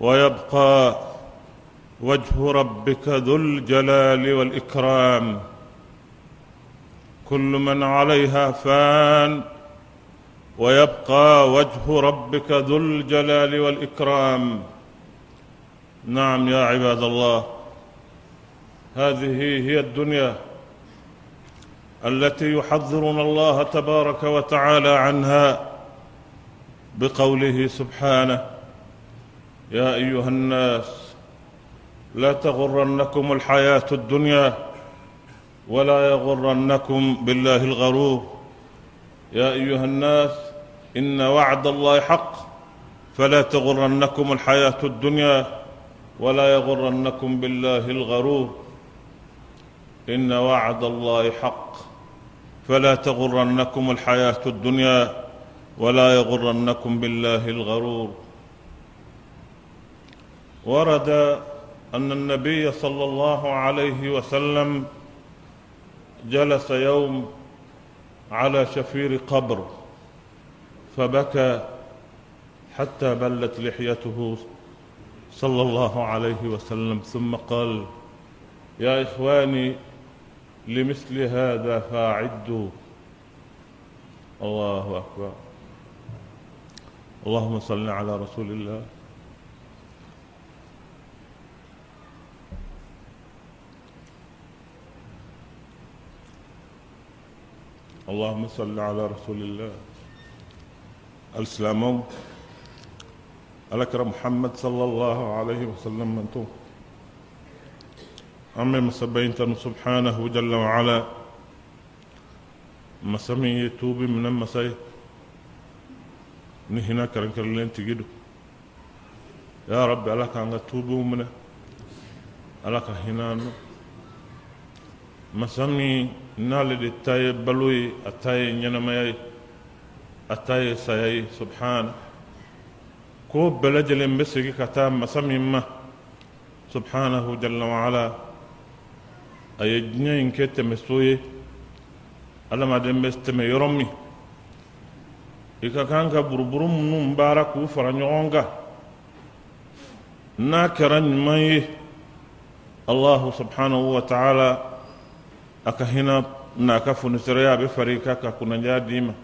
ويبقى وجه ربك ذو الجلال والإكرام. كل من عليها فان ويبقى وجه ربك ذو الجلال والإكرام. نعم يا عباد الله هذه هي الدنيا التي يحذرنا الله تبارك وتعالى عنها. بقوله سبحانه يا أيها الناس لا تغرنكم الحياة الدنيا ولا يغرنكم بالله الغرور. يا أيها الناس إن وعد الله حق فلا تغرنكم الحياة الدنيا ولا يغرنكم بالله الغرور. إن وعد الله حق فلا تغرنكم الحياة الدنيا ولا يغرنكم بالله الغرور. ورد أن النبي صلى الله عليه وسلم جلس يوم على شفير قبر فبكى حتى بلت لحيته صلى الله عليه وسلم. ثم قال يا إخواني لمثل هذا فأعدوا. الله أكبر. اللهم صل على رسول الله. اللهم صل على رسول الله. السلام الأكرم محمد صلى الله عليه وسلم من تو. أمي مسبين تنو سبحانه جل وعلا. مسمي يتوب من المساي نهنا كرن كرلين تجدو يا رب على كان توبوا منه على كهنانو masami nale de taye baloyi a taye ɲɛnamayai a taye sayai subhana ko bɛɛ lajɛlen bɛ segi ka taa masa min ma subhanahu jalla waala a ye diɲɛ in kɛ tɛmɛso ye adamaden bɛ tɛmɛ yɔrɔ min i ka kan ka buruburu minnu baara k'u fara ɲɔgɔn kan n'a kɛra ɲuman ye allahu subhanahu wa ta'ala aka hina na ka funisiraya be fari ka ka kunnadiya d'i ma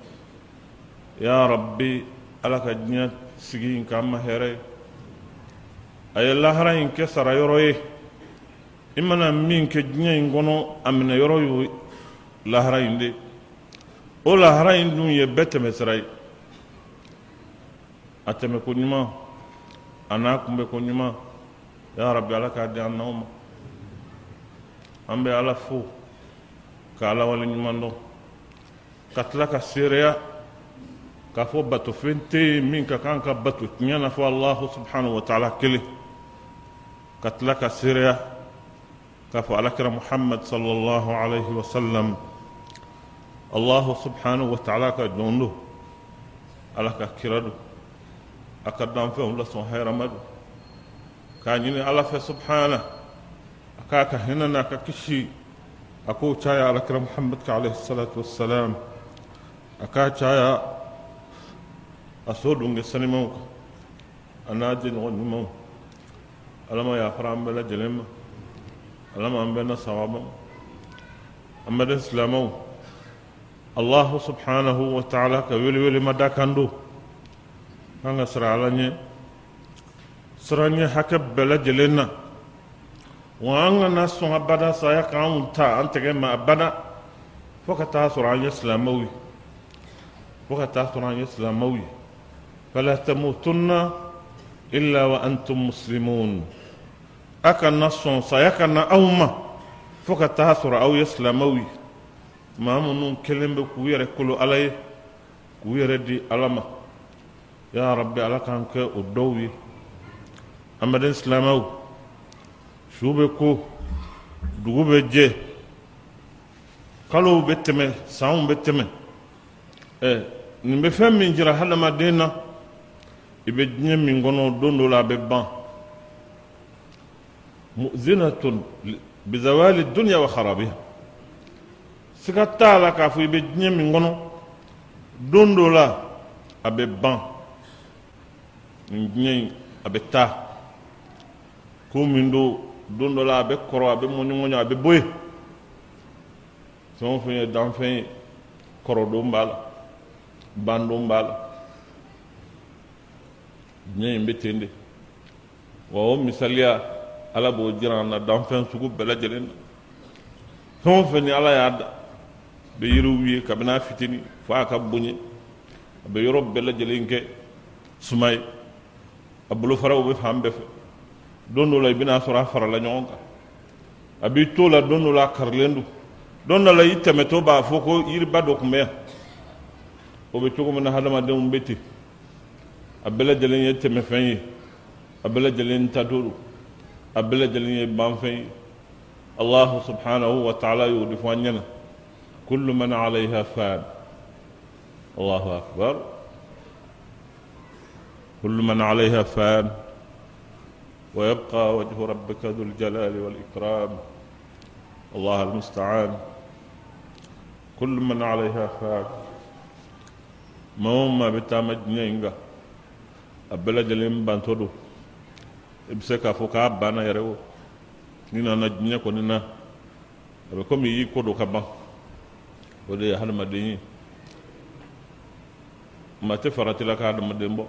ya rabbi ala ka diɲɛ sigi in k'an ma hɛrɛ ye a ye lahara in kɛ sara yɔrɔ ye i mana min kɛ diɲɛ in kɔnɔ a minɛ yɔrɔ y'o lahara in de o lahara in dun ye bɛɛ tɛmɛsira ye a tɛmɛ ko ɲuman a n'a kunbɛ ko ɲuman ya rabbi ala k'a di an n'aw ma an bɛ ala fo ka ala wale ɲuman dɔn ka tila ka seereya k'a fɔ bato fɛn tɛ yen min ka kan ka bato tiɲɛ na fɔ alahu subhanahu wa taala kelen ka tila ka seereya k'a fɔ alakira muhammad sallallahu alaihi wa sallam allahu subhanahu wa taala ka jɔn do ala ka kira do a ka danfɛnw lasɔn hɛrɛma do k'a ɲini ala fɛ subhana a k'a ka n'a ka kisi ako caya ala kira muhammad ka alayhi salatu wassalam aka caya a so dunge jɛɲɔgɔn ɲumanw ala ma yafara an bɛɛ lajɛlen ma ala ma an bɛɛ na sawaba an silamɛw allahu subhanahu wa ta'ala ka wele kan ka sira ala ɲɛ sira ɲɛ hakɛ bɛɛ lajɛlen na wa an kana sɔn abada saya k'anw ta an tɛgɛ ma abada fo ka taa sɔrɔ an ye silamɛw ye fo ka taa sɔrɔ an ye silamɛw ye fala tamutunna illa wa antum muslimun. A kana sɔn saya ka na aw ma fo ka taa sɔrɔ aw ye silamɛw ye maa minnu kelen bɛ k'u yɛrɛ kolo ala ye k'u yɛrɛ di ala ma يا ربي على كانك ودوي أمر اسلامو شو بكو دوغو بجي قالو بتمه ساو بتمه إيه. نيم بفهم من جرا حنا ما دينا. يبدني من غنو دون لا ببان مؤذنة بزوال الدنيا وخرابها. سكتا لك في بجني من غنو دون لا ابي بان diɲɛ a bɛ taa ko min do don dɔ la a bɛ kɔrɔ a bɛ mɔɲɔmɔɲɔ a bɛ bɔ yen fɛn o fɛn ye danfɛn ye kɔrɔ don b'a la ban don b'a la diɲɛ in bɛ ten de wa o misaliya ala b'o jira an na danfɛn sugu bɛɛ lajɛlen na fɛn o fɛn ni ala y'a da bɛ yiriw ye kabini a fitini fo a ka bonya a bɛ yɔrɔ bɛɛ lajɛlen kɛ suma ye a bolofaraw bɛ fan bɛɛ fɛ don dɔ la i bɛna sɔrɔ a farala ɲɔgɔn kan a b'i to la don dɔ la a karilen don la i tɛmɛtɔ b'a fɔ ko yiriba dɔ tun o bɛ cogo min na hadamadenw bɛ ten a bɛɛ lajɛlen ye tɛmɛfɛn ye a bɛɛ ta don a bɛɛ lajɛlen ye banfɛn ye allahu subhanahu wa ta'ala y'o de fɔ an ɲɛna kullu man alayha fan allahu akbar كل من عليها فان ويبقى وجه ربك ذو الجلال والإكرام. الله المستعان. كل من عليها فان. موما بتام جنينغا أبلا جلين بانتودو إبسكا فوكا بانا يرو نينا نجنيا نينا أبكم ييكو دو كبا ودي هالما ديني ما تفرت لك هالما دينبو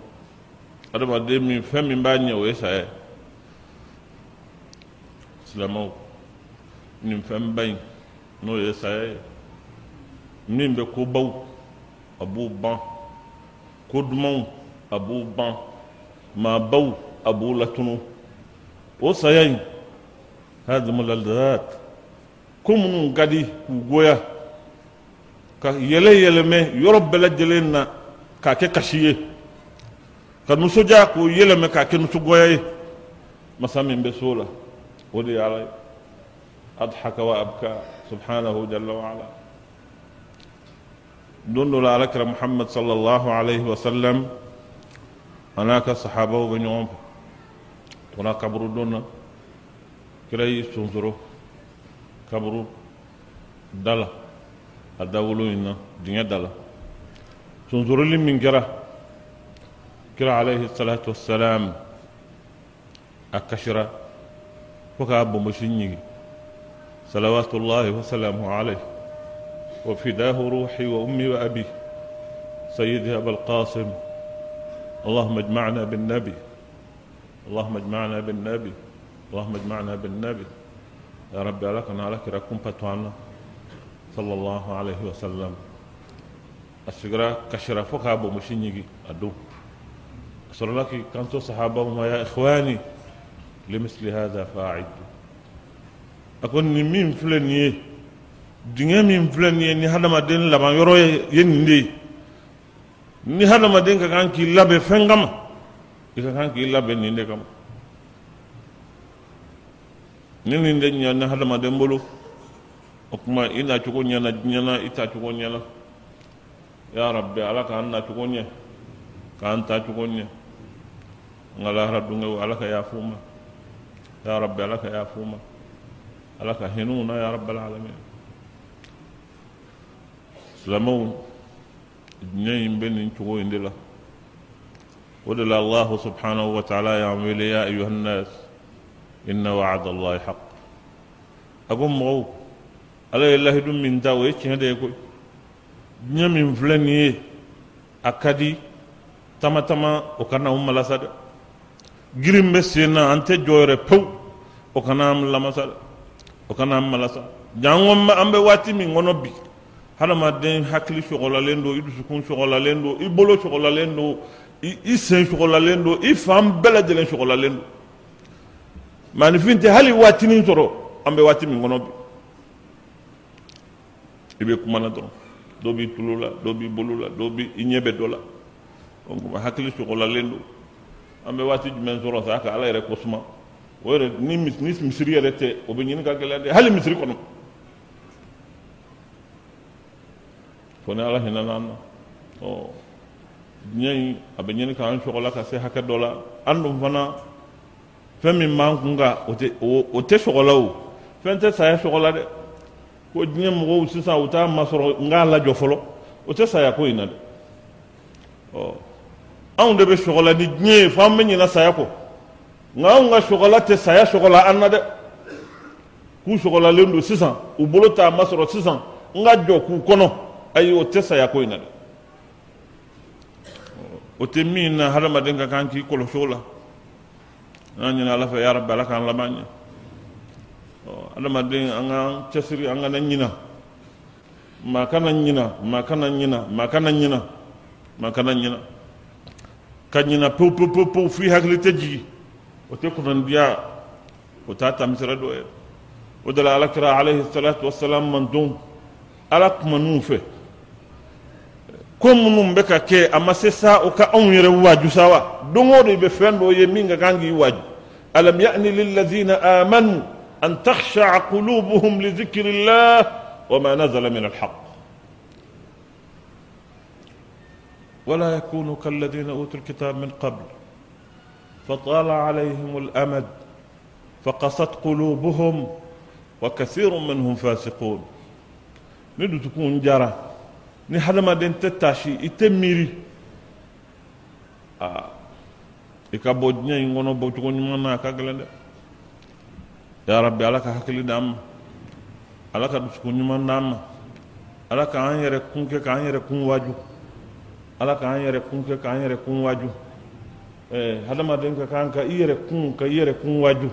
adamaden min fɛn min b'a ɲɛ o ye saya silamɛw nin fɛn ba in n'o ye saya ye min bɛ kobaw a b'u ban ko dumanw a b'u ban maabaw a b'u latunu o saya in hadimu ko minnu ka di k'u goya ka yɛlɛ yɛlɛmɛ yɔrɔ bɛɛ lajɛlen na k'a kɛ kasi ye ka nusoja k'o yɛlɛmɛ k'a kɛ nusogoya ye masa min bɛ so la o de ye ala ye adhaka wa abka subhanahu jalla wa ala don dɔ la alakira muhammad sallallahu alayhi wa sallam a n'a ka sahabaw bɛ ɲɔgɔn fɛ tɔgɔna kaburu don na kira y'i sonsoro kaburu da la a dawolo in na dingɛ da la sonsoroli min kɛra a kasira fo k'a bonbosi ɲigi salawatullahi wasalamu alayhi wa fidahu ruhi wa ummi wa abi سيدي أبا القاسم. اللهم اجمعنا بالنبي. اللهم اجمعنا بالنبي. اللهم اجمعنا بالنبي. يا رب لك أنا لك ركم فتوانا. صلى الله عليه وسلم. السجرة كشرة فوق أبو مشينيجي أدو. صلى كنت صحابهم يا إخواني لمثل هذا فاعد أكون مين فلان دنيا من فلان ni hadamaden laban yɔrɔ ye nin de ye ni hadamaden ka kan k'i labɛn fɛn kama i ka kan k'i labɛn nin de kama ni nin de ɲana hadamaden bolo o kuma i nacogo ɲɛna diɲɛ na i tacogo ɲɛna ya rabbi ala k'an nacogo ɲɛ k'an tacogo ɲɛ n ka lahara dunkew ala ka yafa ma ya rabbi ala ka yafa ma ala ka hinɛw na ya rabbal alamin silamɛw diɲɛ in bɛ nin cogo in de la o de la allahu subhanahu wa taala y'an wele ya ayuha nnas inna wa'ada allahi haq a ko mɔgɔw ala ye lahidu min ta o ye tiɲɛ de ye koyi diɲɛ min filɛ nin ye a ka di tama tama o kana o malasa dɛ girin bɛ sen na an tɛ jɔ yɛrɛ pewu o kana an lamasa dɛ o kana an malasa. Jan an bɛ waati min kɔnɔ bi hadamaden hakili sɔgɔlalen don i dusukun sɔgɔlalen don i bolo sɔgɔlalen don i sen sɔgɔlalen don i fan bɛɛ lajɛlen sɔgɔlalen don maanifin hali waatinin sɔrɔ an bɛ waati min kɔnɔ bi i bɛ kuma dɔrɔn dɔw b'i tulo la dɔw b'i bolo la dɔw b'i i dɔ la hakili sɔgɔlalen don an bɛ waati jumɛn sɔrɔ sa ka ala yɛrɛ ko suma o yɛrɛ ni misiri yɛrɛ tɛ o bɛ ɲini ka gɛlɛya de hali misiri kɔnɔ fo ni ala hinɛ n'an. Na ɔ diɲɛ in a bɛ ɲini k'an sɔgɔla ka se hakɛ dɔ la an dun fana fɛn min b'an kun kan o tɛ o tɛ sɔgɔla o fɛn tɛ saya sɔgɔla dɛ ko diɲɛ mɔgɔw sisan u t'a masɔrɔ n k'a lajɔ fɔlɔ o tɛ saya ko in na dɛ ɔ anw de be sɔgɔla ni diɲɛ fo an be ɲina saya kɔ nka anw ka sɔgɔla tɛ saya sɔgɔla an na dɛ k'u sɔgɔlalen don sisan u bolo t'a masɔrɔ sisan n ka jɔ k'u kɔnɔ ayi o tɛ saya ko in na dɛ o tɛ min na hadamaden ka kan k'i kɔlɔsi o la an ɲini ala fɛ yarabi ala k'an laban ɲɛ adamaden an k'an cɛsiri an kana ɲina maa kana ɲina maa kana ɲina maa kana ɲina maa kana ɲina كنينا بو بو بو بو في هكلي تجي وتكون بيا وتاتا مسردو ودل على كرا عليه الصلاة والسلام من دون ألاك منوفة كم من بكا كي أما سيسا وكا أمير واجو سوا دموري بفن بو يمين غانغي واجو ألم يأني للذين آمنوا أن تخشع قلوبهم لذكر الله وما نزل من الحق ولا يكونوا كالذين أوتوا الكتاب من قبل فطال عليهم الأمد فقست قلوبهم وكثير منهم فاسقون. ندو تكون جرى نحن حلما دين تتاشي يتميري آه. يكابو جنين ونو بو تكون منا كاغلن يا ربي علاك حكلي دام علاك تكون منا علاك ان يركون كان يركون واجب ala ka an yɛrɛ kun kɛ k'an yɛrɛ kun waju ɛɛ hadamaden ka kan ka i yɛrɛ kun ka i yɛrɛ kun waju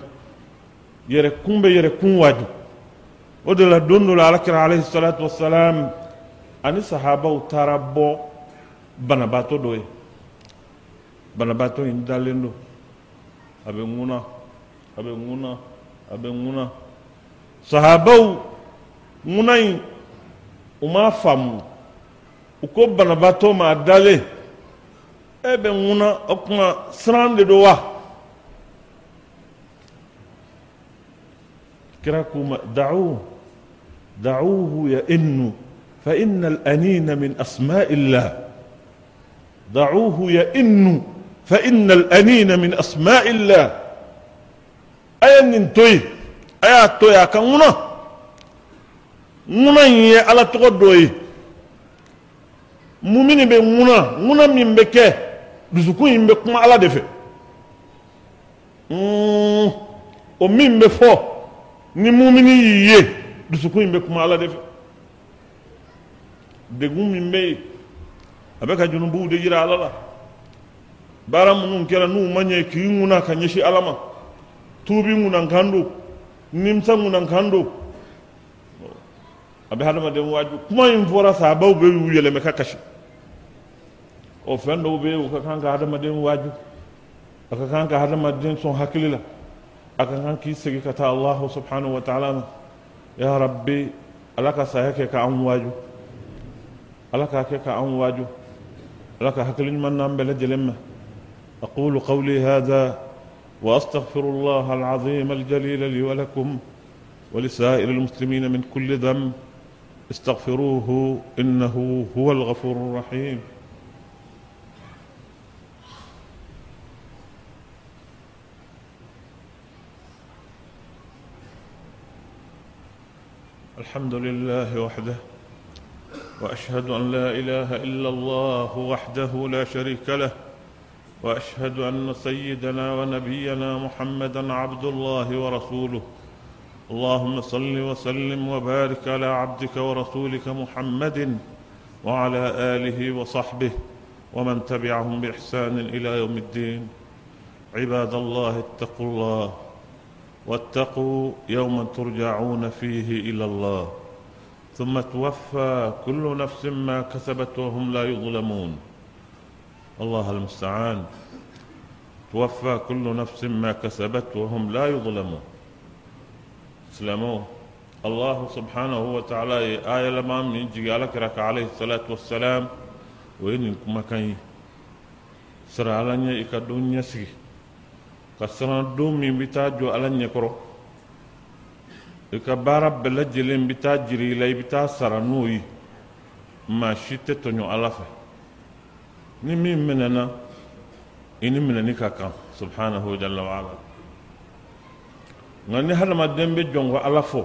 yɛrɛ kun bɛ yɛrɛ kun waju o de la don dɔ la alakira alayhi salatu wasalam ani sahabaw taara bɔ banabaatɔ dɔ ye banabaatɔ in dalen don a bɛ ŋuna a bɛ ŋuna a bɛ ŋuna sahabaw ŋuna in u m'a faamu u ko banabaatɔ ma a dalen e bɛ ŋuna o kuma siran de don wa kira k'u ma da'uhu da'uhu ya innu فإن الأنين من أسماء الله ضعوه يئن فإن الأنين من أسماء الله أي ننتوي أي توي كمنا منا يي على تقدوي mumini bɛ ŋuna ŋuna min bɛ kɛ dusukun in bɛ kuma ala de fɛ. O min bɛ fɔ ni mumini y'i ye dusukun in bɛ kuma ala de fɛ. Degun min bɛ yen a bɛ ka junubuw de yira ala la. Baara minnu kɛra n'u ma ɲɛ k'i ŋuna ka ɲɛsin ala ma. Tuubi ŋunankan don nimisa ŋunankan don a bɛ hadamaden waaju kuma in fɔra sahabaw bɛ y'u yɛlɛmɛ ka kasi o fɛn dɔw bɛ yen o ka kan ka hadamaden waaju a ka kan ka hadamaden sɔn hakili la a ka kan k'i segin ka taa allahu subhanahu wa ta'ala ma ya rabbi ala ka saya kɛ ka an waaju ala k'a kɛ ka an waaju ala ka hakili ɲuman n'an bɛɛ lajɛlen ma أقول قولي هذا وأستغفر الله العظيم الجليل لي ولكم ولسائر المسلمين من كل ذنب استغفروه إنه هو الغفور الرحيم. الحمد لله وحده وأشهد أن لا إله إلا الله وحده لا شريك له وأشهد أن سيدنا ونبينا محمدا عبد الله ورسوله. اللهم صل وسلم وبارك على عبدك ورسولك محمد وعلى آله وصحبه ومن تبعهم بإحسان إلى يوم الدين. عباد الله اتقوا الله واتقوا يوما ترجعون فيه إلى الله. ثم توفى كل نفس ما كسبت وهم لا يظلمون. الله المستعان. توفى كل نفس ما كسبت وهم لا يظلمون. اسلموا الله سبحانه وتعالى آية لما من جيالك رك عليه الصلاة والسلام. وين كما كان سر على نيا إكادون يسي كسر دوم من بتاج على نيا كرو. إكبار بلجلين بتاجري لا بتا سر نوي ما شتة تنو ألفه نمين مننا. إن مننا نكاكا سبحانه وتعالى nka ni hadamaden bɛ jɔn ka ala fɔ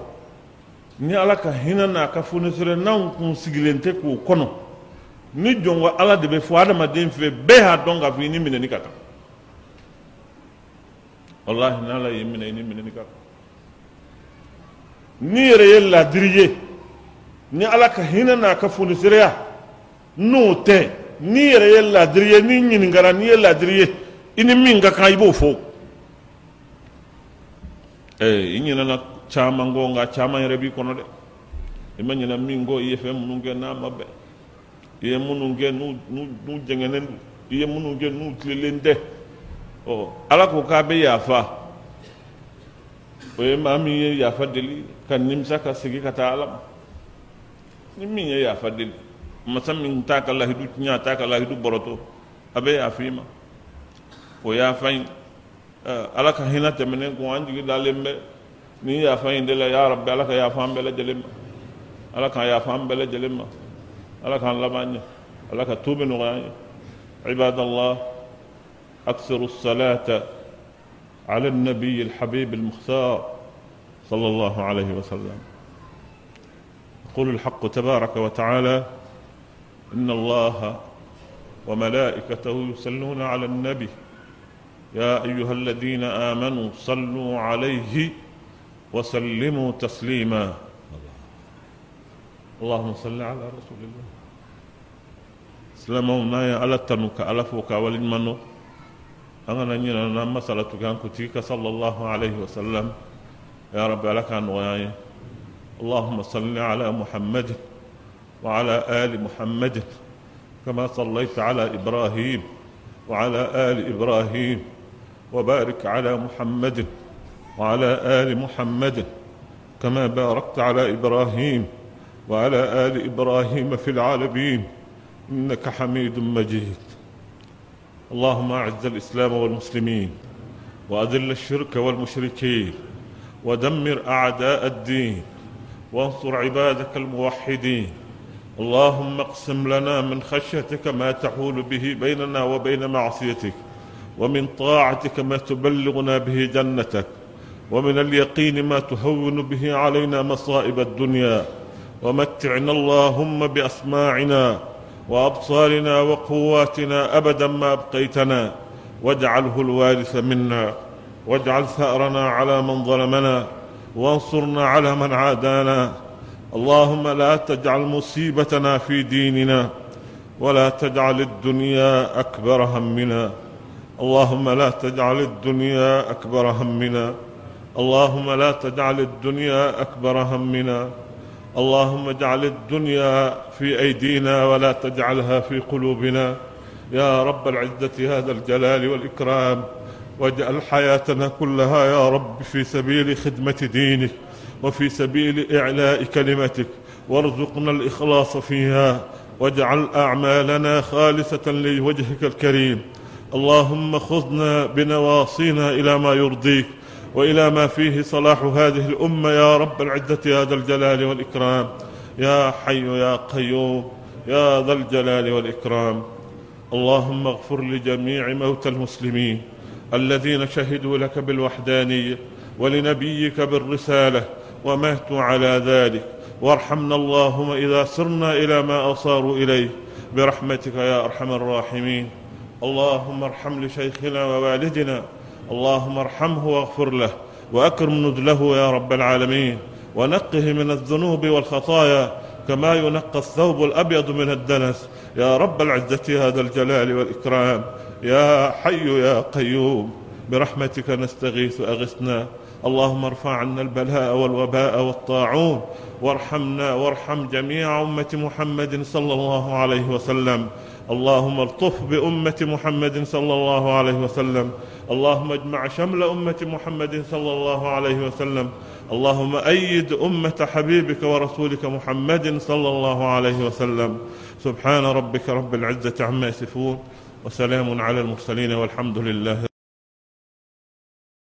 ni ala ka hinɛ n'a ka fonisere n'anw kun sigilen tɛ k'o kɔnɔ. Ni jongo ala de be fo hadamaden fe bɛɛ ha dɔn ka fɔ i ni minɛni ka kan wallahi n'ala y'i minɛ i ni minɛni ka kan ni yɛrɛ ye ladiri ye ni ala ka hinɛ n'a ka fonisereya n'o tɛ ni yɛrɛ ye ladiri ye ni ɲininkara n'i ye ladiri ye i ni min ka kan i b'o fɔ eh inyina na chama ngonga chama yere bi kono de imanyina mingo ifm nunge na mabe. Iye munu ge nu nu nu jengene iye munu ge nu tilelende ɔ ala ko k'a bɛ yafa. O ye maa min ye yafa deli ka nimisa ka segin ka taa ala ma ni min ye yafa deli masa min t'a ka lahidu tiɲɛ a t'a ka lahidu bɔrɔtɔ a bɛ yafa i ma o yafa in ala ka hinɛ tɛmɛnen kun an jigi dalen bɛ ni yafa in de la ya rabbi ala ka yafa an bɛɛ lajɛlen ma ala ka yafa an bɛɛ lajɛlen ma ala k'an laban ɲɛ ala ka tuubi nɔgɔya an ye عباد الله أكثروا الصلاة على النبي الحبيب المختار صلى الله عليه وسلم يقول الحق تبارك وتعالى إن الله وملائكته يصلون على النبي يا أيها الذين آمنوا صلوا عليه وسلموا تسليما. اللهم صل على رسول الله. سلام نايا على تنوك على فوك ولن أنا نينا نما صلاتك كتيك صلى الله عليه وسلم. يا رب لك أن اللهم صل على محمد وعلى آل محمد كما صليت على إبراهيم وعلى آل إبراهيم. وبارك على محمد وعلى آل محمد كما باركت على إبراهيم وعلى آل إبراهيم في العالمين إنك حميد مجيد. اللهم أعز الإسلام والمسلمين وأذل الشرك والمشركين ودمر أعداء الدين وانصر عبادك الموحدين. اللهم اقسم لنا من خشيتك ما تحول به بيننا وبين معصيتك. ومن طاعتك ما تبلغنا به جنتك ومن اليقين ما تهون به علينا مصائب الدنيا. ومتعنا اللهم بأسماعنا وأبصارنا وقواتنا أبدا ما أبقيتنا. واجعله الوارث منا واجعل ثأرنا على من ظلمنا وانصرنا على من عادانا. اللهم لا تجعل مصيبتنا في ديننا ولا تجعل الدنيا أكبر همنا. اللهم لا تجعل الدنيا أكبر همنا. اللهم لا تجعل الدنيا أكبر همنا. اللهم اجعل الدنيا في أيدينا ولا تجعلها في قلوبنا. يا رب العزة هذا الجلال والإكرام. واجعل حياتنا كلها يا رب في سبيل خدمة دينك وفي سبيل إعلاء كلمتك. وارزقنا الإخلاص فيها. واجعل أعمالنا خالصة لوجهك الكريم. اللهم خذنا بنواصينا إلى ما يرضيك وإلى ما فيه صلاح هذه الأمة يا رب العزة هذا الجلال والإكرام. يا حي يا قيوم يا ذا الجلال والإكرام. اللهم اغفر لجميع موتى المسلمين الذين شهدوا لك بالوحدانية ولنبيك بالرسالة وماتوا على ذلك. وارحمنا اللهم إذا سرنا إلى ما أصاروا إليه. برحمتك يا أرحم الراحمين. اللهم ارحم لشيخنا ووالدنا. اللهم ارحمه واغفر له وأكرم نزله يا رب العالمين. ونقه من الذنوب والخطايا كما ينقى الثوب الأبيض من الدنس. يا رب العزة هذا الجلال والإكرام. يا حي يا قيوم. برحمتك نستغيث أغثنا. اللهم ارفع عنا البلاء والوباء والطاعون. وارحمنا وارحم جميع أمة محمد صلى الله عليه وسلم. اللهم الطف بأمة محمد صلى الله عليه وسلم. اللهم اجمع شمل أمة محمد صلى الله عليه وسلم. اللهم أيد أمة حبيبك ورسولك محمد صلى الله عليه وسلم. سبحان ربك رب العزة عما يصفون. وسلام على المرسلين والحمد لله